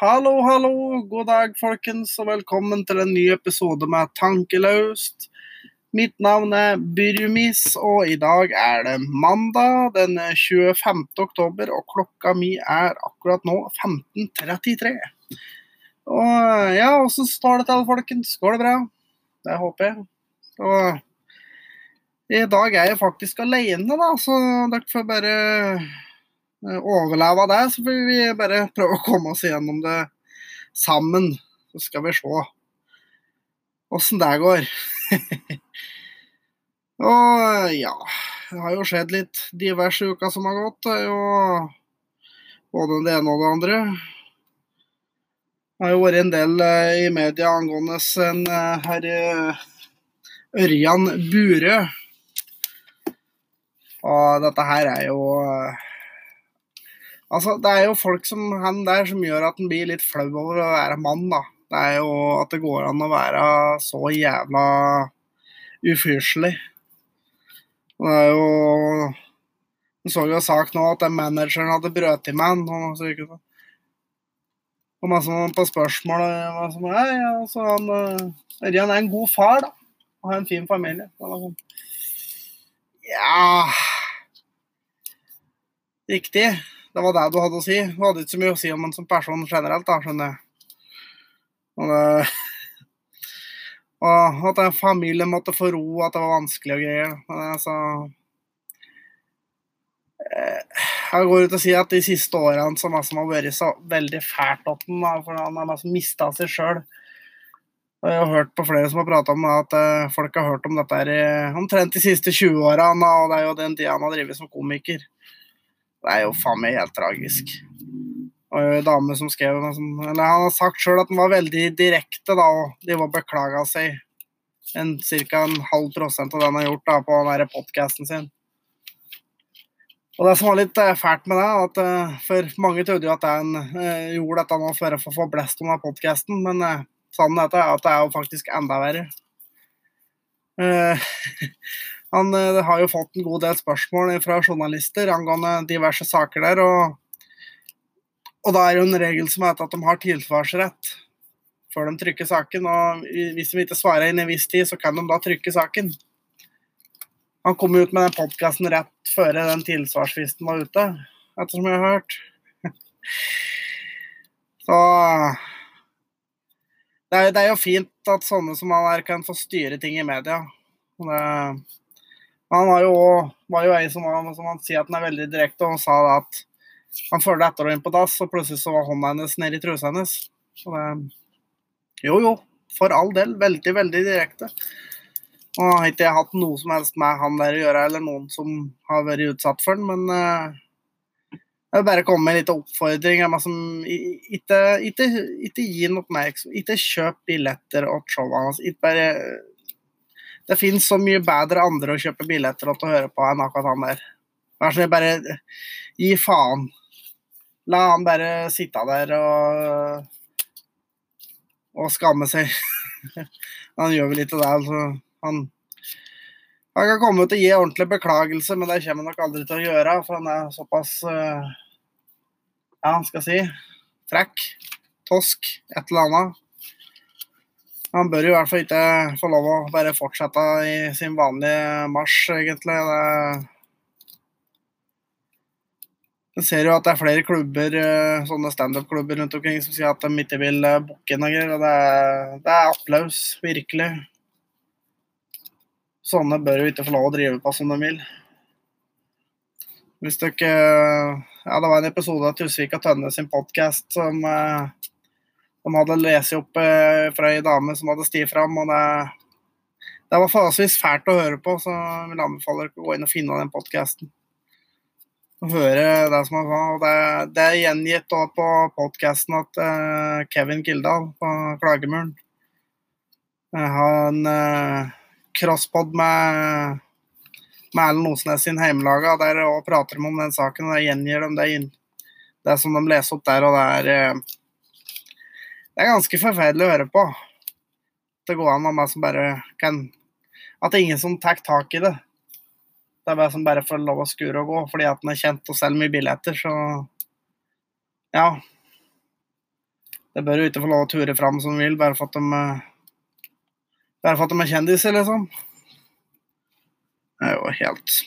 Hallo, hallo. God dag, folkens, og velkommen til en ny episode med Tankelaust. Mitt navn er Byrjumis, og i dag er det mandag den 25. oktober, og klokka mi er akkurat nå 15.33. Og ja, åssen står det til, folkens? Går det bra? Det håper jeg. Og i dag er jeg faktisk alene, da, så dere får bare overleve det. Så får vi bare prøve å komme oss gjennom det sammen. Så skal vi se åssen det går. og ja, det har jo skjedd litt diverse uker som har gått. Det er jo både det ene og det andre. Det har jo vært en del eh, i media angående en eh, herr Ørjan Burøe og dette her er jo eh, Altså, det er jo folk som han der som gjør at han blir litt flau over å være mann, da. Det er jo at det går an å være så jævla ufyselig. Det er jo Du så jo sak nå at den manageren hadde brøt i med han. Og meg som på spørsmål og er, ja, så han, eh, Ørjan er en god far, da. Og har en fin familie. Sånn. Ja Riktig. Det var det du hadde å si. Du hadde ikke så mye å si om han som person generelt, da, skjønner jeg. Og, det, og at familien måtte få ro, at det var vanskelig og greier. Altså Jeg går ut og sier at de siste årene som har vært så veldig fælt opp for han har mista seg sjøl. Jeg har hørt på flere som har prata om at uh, folk har hørt om dette her i omtrent de siste 20 åra, og det er jo den tida han har drevet som komiker. Det er jo faen meg helt tragisk. Og en dame som skrev eller Han har sagt sjøl at han var veldig direkte da, og de var beklaga seg en, ca. en halv prosent av det han har gjort da, på den podkasten sin. Og Det som var litt uh, fælt med det, at uh, for mange trodde jo at han gjorde dette nå for å få blest om podkasten, men sannheten er at det er jo faktisk enda verre. Han uh, har jo fått en god del spørsmål fra journalister angående diverse saker der. Og, og da er jo en regel som heter at de har tilsvarsrett før de trykker saken. Og hvis de ikke svarer innen en viss tid, så kan de da trykke saken. Han kom ut med den podkasten rett før den tilsvarsfristen var ute, ettersom jeg har hørt. Så det er, jo fint at sånne som han er kan få styre ting i media. Det, han jo, var jo en som, som, han sier at han er veldig direkte, og han sa at han følte etter henne inn på dass, og plutselig så var hånda hennes nedi trusa hennes. Så Det, jo, jo, for all del. Veldig, veldig direkte. Og har ikke hatt noe som helst med han der å gjøre, eller noen som har vært utsatt for den, men uh, jeg vil bare komme med en liten oppfordring. Som, ikke, ikke, ikke gi noe oppmerksomhet. Ikke kjøp billetter trova. Ikke Bare, det finnes så mye bedre andre å kjøpe billetter til å høre på enn akkurat han der. Vær så bare gi faen. La han bare sitte der og, og skamme seg. han gjør vel ikke det. Altså. Han han kan komme til å gi ordentlig beklagelse, men det kommer han nok aldri til å gjøre. For han er såpass uh, Ja, han skal si frekk, tosk, et eller annet. Han bør i hvert fall ikke få lov å bare fortsette i sin vanlige marsj, egentlig. Det jeg ser jo at det er flere klubber, eh, sånne standup-klubber rundt omkring som sier at de ikke vil eh, booke inn Og det er, det er applaus, virkelig. Sånne bør jo ikke få lov å drive på som de vil. Hvis dere Ja, det var en episode av Tusvik og Tønne sin podkast som eh, de hadde lest opp eh, fra ei dame som hadde sti fram. og det, det var forholdsvis fælt å høre på, så jeg vil anbefale dere å gå inn og finne den podkasten. Og høre det som han sa. Og det, det er gjengitt på podkasten at eh, Kevin Kildahl på Klagemuren har en eh, crosspod med, med Erlend Osnes sin heimelaga. Der og prater de om den saken, og der gjengir de det, inn, det som de leser opp der. Og det er, eh, det er ganske forferdelig å høre på. Det går an om som bare kan At det er ingen som tar tak i det. Det er bare som bare får lov å skure og gå fordi at den er kjent og selger mye billetter, så ja. Det bør jo ikke få lov å ture fram som vil, bare for at de eh, Bare for at de er kjendiser, liksom. Det er jo helt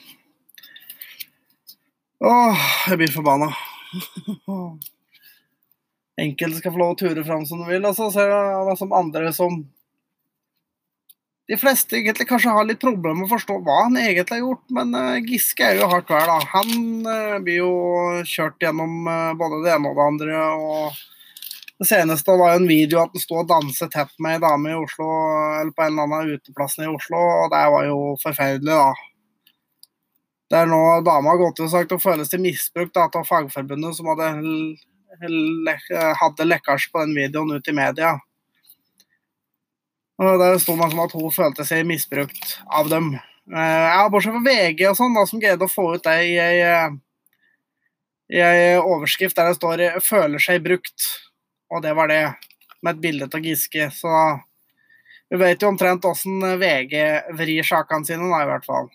Åh, jeg blir forbanna. Enkelte skal få lov å ture fram som de vil, og så ser jeg det som andre som De fleste egentlig kanskje har litt problemer med å forstå hva han egentlig har gjort, men uh, Giske er jo hardt vær, da. Han uh, blir jo kjørt gjennom uh, både det ene og det andre. og Det seneste var jo en video at han sto og danset tett med ei dame i Oslo, eller på en eller annen uteplass i Oslo, og det var jo forferdelig, da. Det er nå dama har gått ut og sagt hun føles til misbruk da, av Fagforbundet, som hadde, hadde lekkasje på den videoen ut i media. Og Der sto man som at hun følte seg misbrukt av dem. Ja, Bortsett fra VG og sånn, da, som greide å få ut det i ei, i ei overskrift der det står 'føler seg brukt'. Og det var det, med et bilde av Giske. Så vi vet jo omtrent åssen VG vrir sakene sine, da, i hvert fall.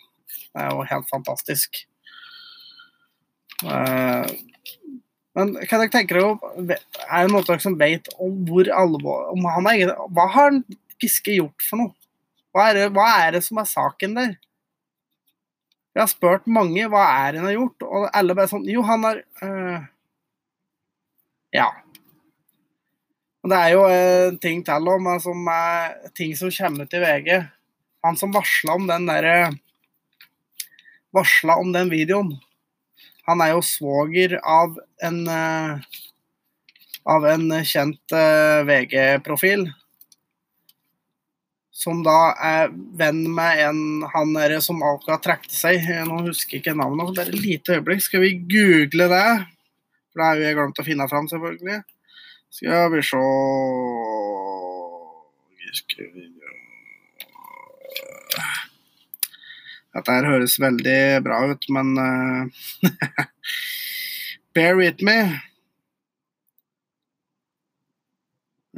Det er jo helt fantastisk. Men hva dere tenker dere Er det noen dere som vet om hvor alvor om han er, Hva har Giske gjort for noe? Hva er, det, hva er det som er saken der? Jeg har spurt mange hva er det han har gjort, og alle bare sånn Jo, han har øh, Ja. Og det er jo en ting til om som er ting som kommer ut i VG. Han som varsla om den derre Varsla om den videoen. Han er jo svoger av en uh, av en kjent uh, VG-profil som da er venn med en han der som akkurat trakk seg. Nå husker jeg ikke navnet, bare et lite øyeblikk. Skal vi google det? For det har jeg glemt å finne fram, selvfølgelig. Skal vi se Dette her høres veldig bra ut, men uh, Bear with me.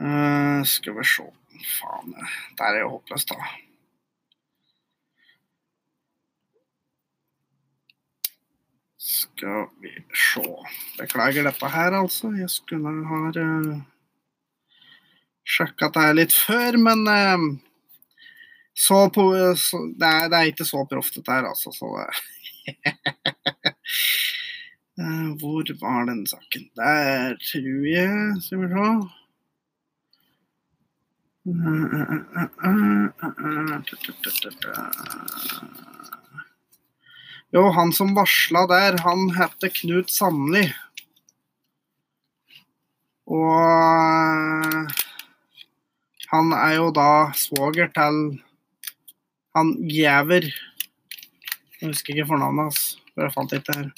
Uh, skal vi se Faen, der er jo håpløst, da. Skal vi se Beklager dette her, altså. Jeg skulle ha uh, sjekka dette litt før, men uh, så på så, det, er, det, er, ikke så proft, dette her, altså. Så uh, Hvor var den saken? Der tror jeg Skal vi se. Jo, han som varsla der, han heter Knut Sandli. Og han er jo da svoger til han Giæver Jeg husker ikke fornavnet hans, for jeg fant ikke her.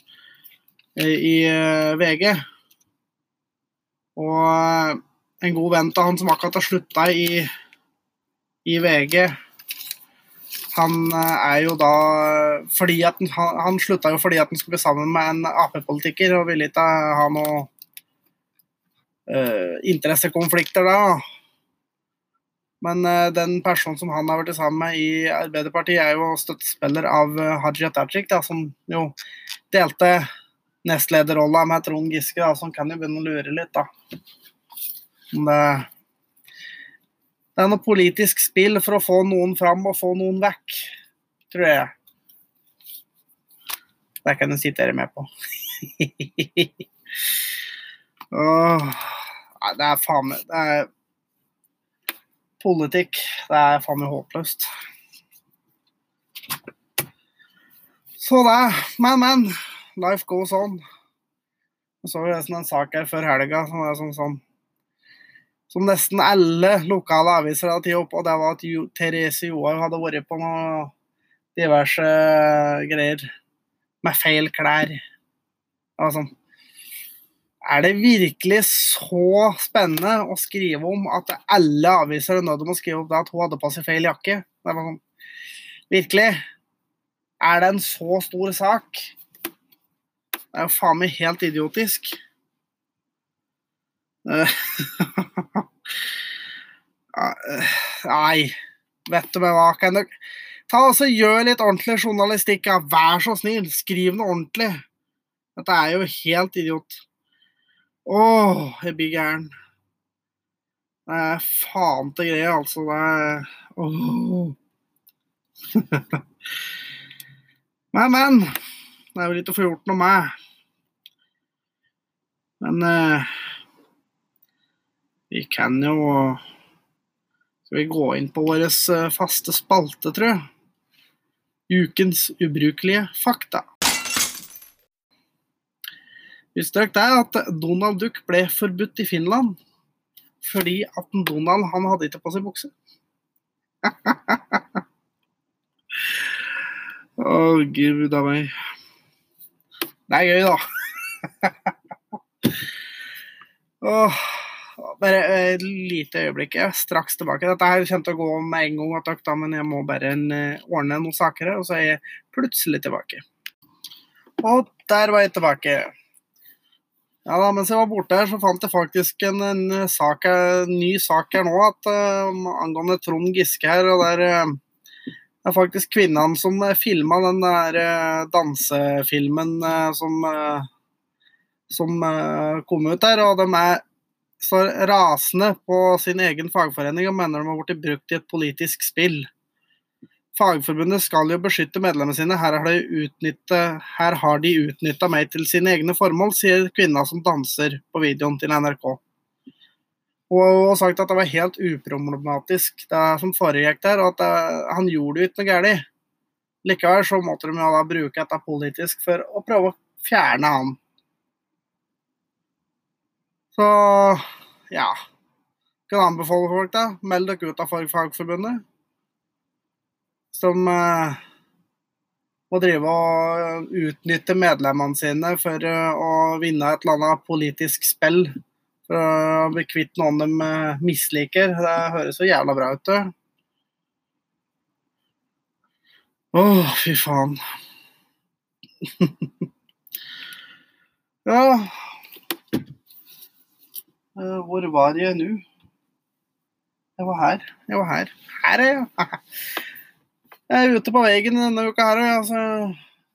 I VG. Og en god venn til han som akkurat har slutta i, i, VG. Han eh, er jo da fordi at Han, han slutta jo fordi at han skulle bli sammen med en Ap-politiker og ville ikke ha noe uh, interessekonflikter da. Men uh, den personen som han har vært sammen med i Arbeiderpartiet, er jo støttespiller av uh, Hadia Tajik, da, som jo delte nestlederrolla med Trond Giske, da, som kan jo begynne å lure litt, da. Det, det er noe politisk spill for å få noen fram og få noen vekk, tror jeg. Det kan sitte her med på. Åh, det er faen meg politikk. Det er faen meg håpløst. Så det. Men, men. Life goes on. Jeg så jo en sak her før helga som var sånn sånn som nesten alle lokale aviser hadde tatt opp, og det var at Therese Johaug hadde vært på noe diverse greier med feil klær. Altså, er det virkelig så spennende å skrive om at alle aviser er nødt til å skrive om at hun hadde på seg feil jakke? Det var sånn, Virkelig? Er det en så stor sak? Det er jo faen meg helt idiotisk. Nei, vet du meg hva, kan dere Ta altså, Gjør litt ordentlig journalistikk, ja. Vær så snill. Skriv noe ordentlig. Dette er jo helt idiot. Åh, jeg blir gæren. Det er faen til greie, altså. Det er Åh. men, men. Det er vel ikke å få gjort noe med. Men eh, vi kan jo Skal vi gå inn på vår eh, faste spalte, tror jeg. Ukens ubrukelige fakta. Dere det at Donald Duck ble forbudt i Finland fordi at Donald han hadde ikke på seg bukse? Å, oh, gud a meg. Det er gøy, da. oh, bare et lite øyeblikk. Jeg er straks tilbake. Dette her kommer til å gå med en gang, da, men jeg må bare eh, ordne noen saker, og så er jeg plutselig tilbake. Og der var jeg tilbake. Ja da, Mens jeg var borte her, så fant jeg faktisk en, en, sak, en ny sak her nå at, uh, angående Trond Giske her. og der uh, det er faktisk kvinnene som filma den der dansefilmen som, som kom ut der. Og de er så rasende på sin egen fagforening og mener de har blitt brukt i et politisk spill. Fagforbundet skal jo beskytte medlemmene sine. Her har de, utnyttet, her har de utnytta meg til sine egne formål, sier kvinna som danser på videoen til NRK. Og har sagt at det var helt uproblematisk det som foregikk der, og at det, han gjorde jo ikke noe galt. Likevel så måtte de jo da bruke dette politisk for å prøve å fjerne han. Så ja. Kan anbefale folk, da. Meld dere ut av Fagforbundet som uh, må drive og utnytte medlemmene sine for uh, å vinne et eller annet politisk spill. For å bli kvitt noen de uh, misliker. Det høres så jævla bra ut, det. Å, oh, fy faen. ja Hvor var jeg nå? Jeg var her. Jeg var her. Her er jeg. Jeg er ute på veien denne uka her. Altså,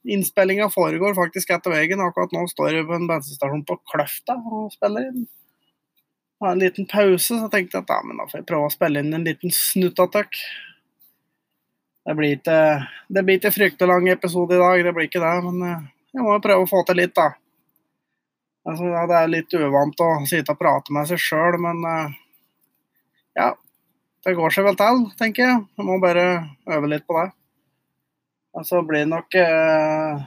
Innspillinga foregår faktisk etter veien. Akkurat nå står jeg på en bensinstasjon på Kløfta og spiller inn. Har en liten pause, så tenkte jeg at ja, men da får jeg prøve å spille inn en liten snuttatøkk. Det blir ikke det blir ikke fryktelig lang episode i dag, det blir ikke det. Men eh, jeg må jo prøve å få til litt, da. Altså, det er litt uvant å sitte og prate med seg sjøl, men eh, ja det går seg vel til, tenker jeg. Jeg må bare øve litt på det. Og så blir det nok eh,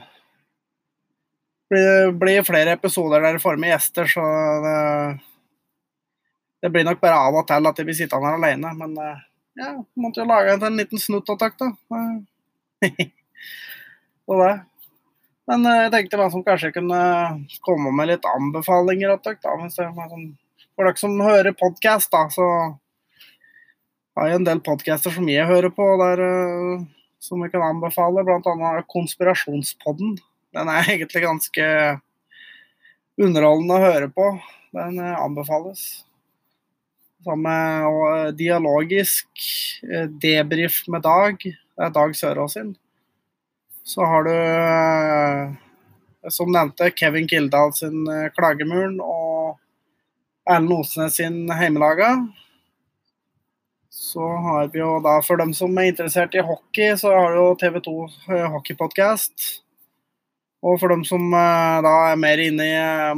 blir, blir flere episoder der i får med gjester, så det, det blir nok bare av og til at jeg blir sittende her alene. Men eh, ja, måtte jo lage en liten snuttattakk, da. Så det. Men eh, jeg tenkte meg som kanskje kunne komme med litt anbefalinger. Da, sånn, for dere som hører podkast, så har jo en del podcaster som jeg hører på, der, uh, som jeg kan anbefale. Bl.a. Konspirasjonspodden. Den er egentlig ganske underholdende å høre på. Den uh, anbefales. Samme Dialogisk, Debrif med Dag. Det er Dag Sørås sin. Så har du, som nevnte, Kevin Kildahl sin Klagemuren og Erlend Osnes sin Heimelaga. Så har vi jo da, for dem som er interessert i hockey, så har vi jo TV2 hockeypodkast. Hockeypodcast. Og for dem som eh, da er mer inne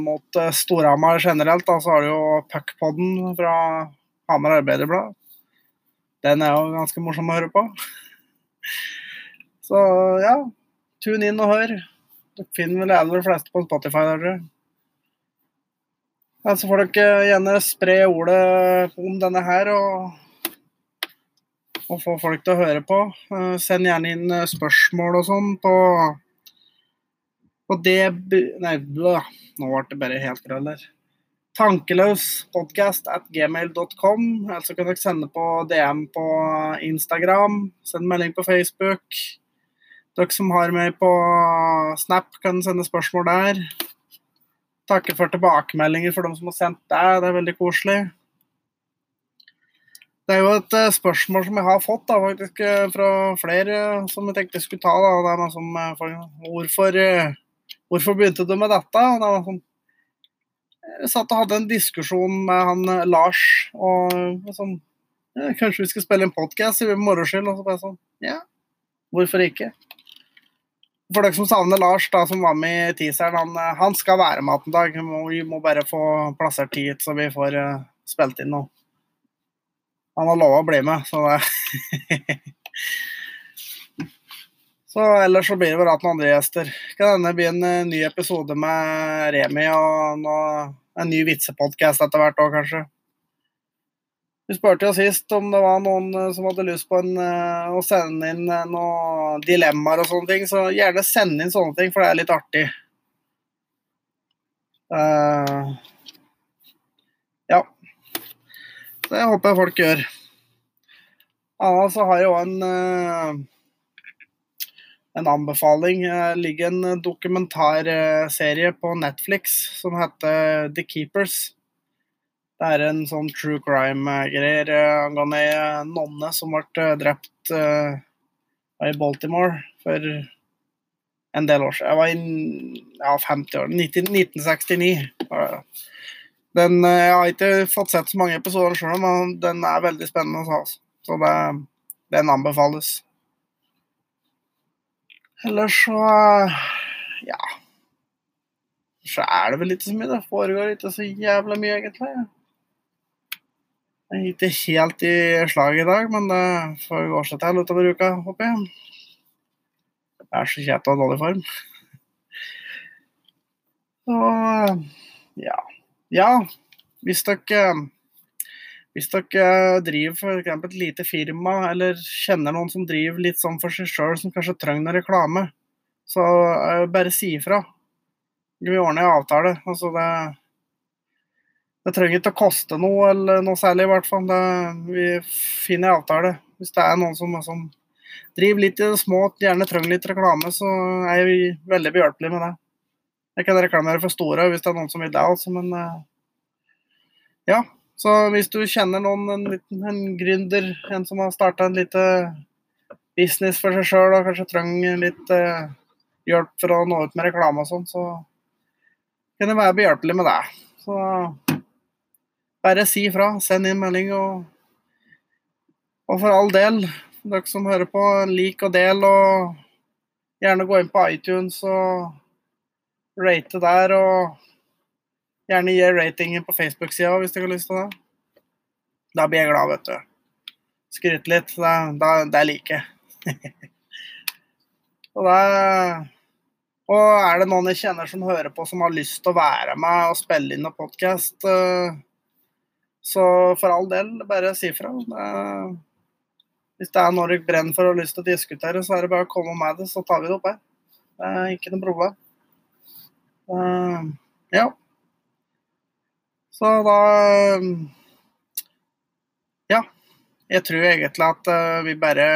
mot eh, Storhamar generelt, da, så har du jo Puckpodden fra Hamar Arbeiderblad. Den er jo ganske morsom å høre på. Så ja, tune inn og hør. Dere finner vel de fleste på Spotify der. Ja, så får dere gjerne spre ordet om denne her. og og få folk til å høre på. Uh, send gjerne inn uh, spørsmål og sånn på, Og det Nei, blå. nå ble det bare helt røll her. Tankeløspodkast at gmail.com. Eller så kan dere sende på DM på Instagram. Send melding på Facebook. Dere som har meg på Snap, kan sende spørsmål der. Takker for tilbakemeldinger for dem som har sendt det. Det er veldig koselig. Det er jo et uh, spørsmål som jeg har fått da, faktisk, uh, fra flere uh, som jeg tenkte jeg skulle ta. Da. Det er som, hvorfor, hvorfor, begynte du med dette? Det sånn, Jeg satt og hadde en diskusjon med han eh, Lars, og ja, Kanskje vi skal spille en podkast i moro skyld? Og så bare sånn Ja, hvorfor ikke? For dere som savner Lars, da, som var med i teaseren, han, eh, han skal være med en dag. Vi må bare få plassert tid, så vi får spilt inn noe. Han har lova å bli med, så det Så ellers så blir det vel at noen andre gjester. Kan denne bli en uh, ny episode med Remi og noe, en ny vitsepodkast etter hvert òg, kanskje. Vi spurte jo sist om det var noen uh, som hadde lyst på en, uh, å sende inn noen dilemmaer og sånne ting, så gjerne send inn sånne ting, for det er litt artig. ja. Så jeg folk gjør. Ja, så har jeg òg en en anbefaling. Det ligger en dokumentarserie på Netflix som heter The Keepers. Det er en sånn true crime-greier angående ei nonne som ble drept i Baltimore for en del år siden. Jeg var i ja, 50 år. 19, 1969. Den, eh, jeg har ikke fått sett så mange episoder sjøl, men den er veldig spennende. Altså. Så det, den anbefales. Ellers så ja. Så er det vel ikke så mye. Det foregår ikke så jævla mye, egentlig. Jeg er ikke helt i slag i dag, men det får gå seg til utover uka, håper jeg. Jeg er så kjett og dårlig form. Så ja. Ja, hvis dere hvis dere driver for et lite firma, eller kjenner noen som driver litt sånn for seg sjøl, som kanskje trenger noe reklame, så uh, bare si ifra. Vi ordner en avtale. Altså det, det trenger ikke å koste noe, eller noe særlig, i hvert fall. Det, vi finner en avtale. Hvis det er noen som, som driver litt i det små, gjerne trenger litt reklame, så er vi veldig behjelpelige med det. Jeg kan reklamere for store hvis det er noen som vil det, altså, men uh, ja. Så hvis du kjenner noen, en, liten, en gründer, en som har starta en lite business for seg sjøl og kanskje trenger litt uh, hjelp for å nå ut med reklame og sånn, så kan jeg være behjelpelig med det. Så bare si ifra. Send inn melding. Og, og for all del, dere som hører på, lik og del, og gjerne gå inn på iTunes og rate der. og Gjerne gi ratingen på Facebook-sida hvis dere har lyst til det. Da blir jeg glad, vet du. Skryte litt. Det, det, det liker jeg. og, og er det noen jeg kjenner som hører på, som har lyst til å være med og spille inn en podkast, eh, så for all del, bare si fra. Hvis det er noe dere brenner for og har lyst til å diskutere, så er det bare å komme med det, så tar vi det opp her. Det er ikke noe problem. Uh, ja. Så da Ja. Jeg tror egentlig at eh, vi bare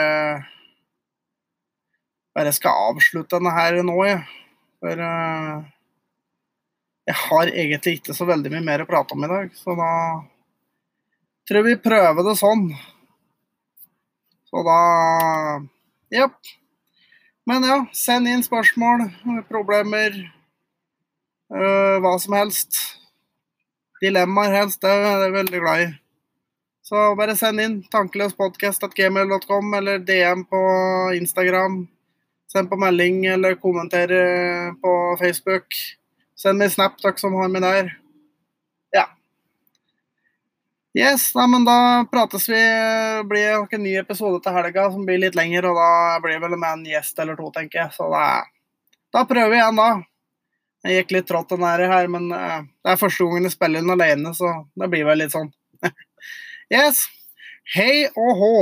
bare skal avslutte denne her nå, jeg. For jeg har egentlig ikke så veldig mye mer å prate om i dag, så da tror jeg vi prøver det sånn. Så da Jepp. Men ja, send inn spørsmål, problemer, uh, hva som helst dilemmaer helst. Det er jeg veldig glad i. Så bare send inn tankeløspodkast.gmail.com eller DM på Instagram. Send på melding eller kommenter på Facebook. Send meg snap, dere som har meg der. Ja. Yes, nei, men da prates vi. Det blir en ny episode til helga som blir litt lengre, og da blir det vel med en gjest eller to, tenker jeg. Så da, da prøver vi igjen, da. Jeg gikk litt trått den her, men uh, det er første gangen jeg spiller den alene, så det blir vel litt sånn. yes. Hei og hå.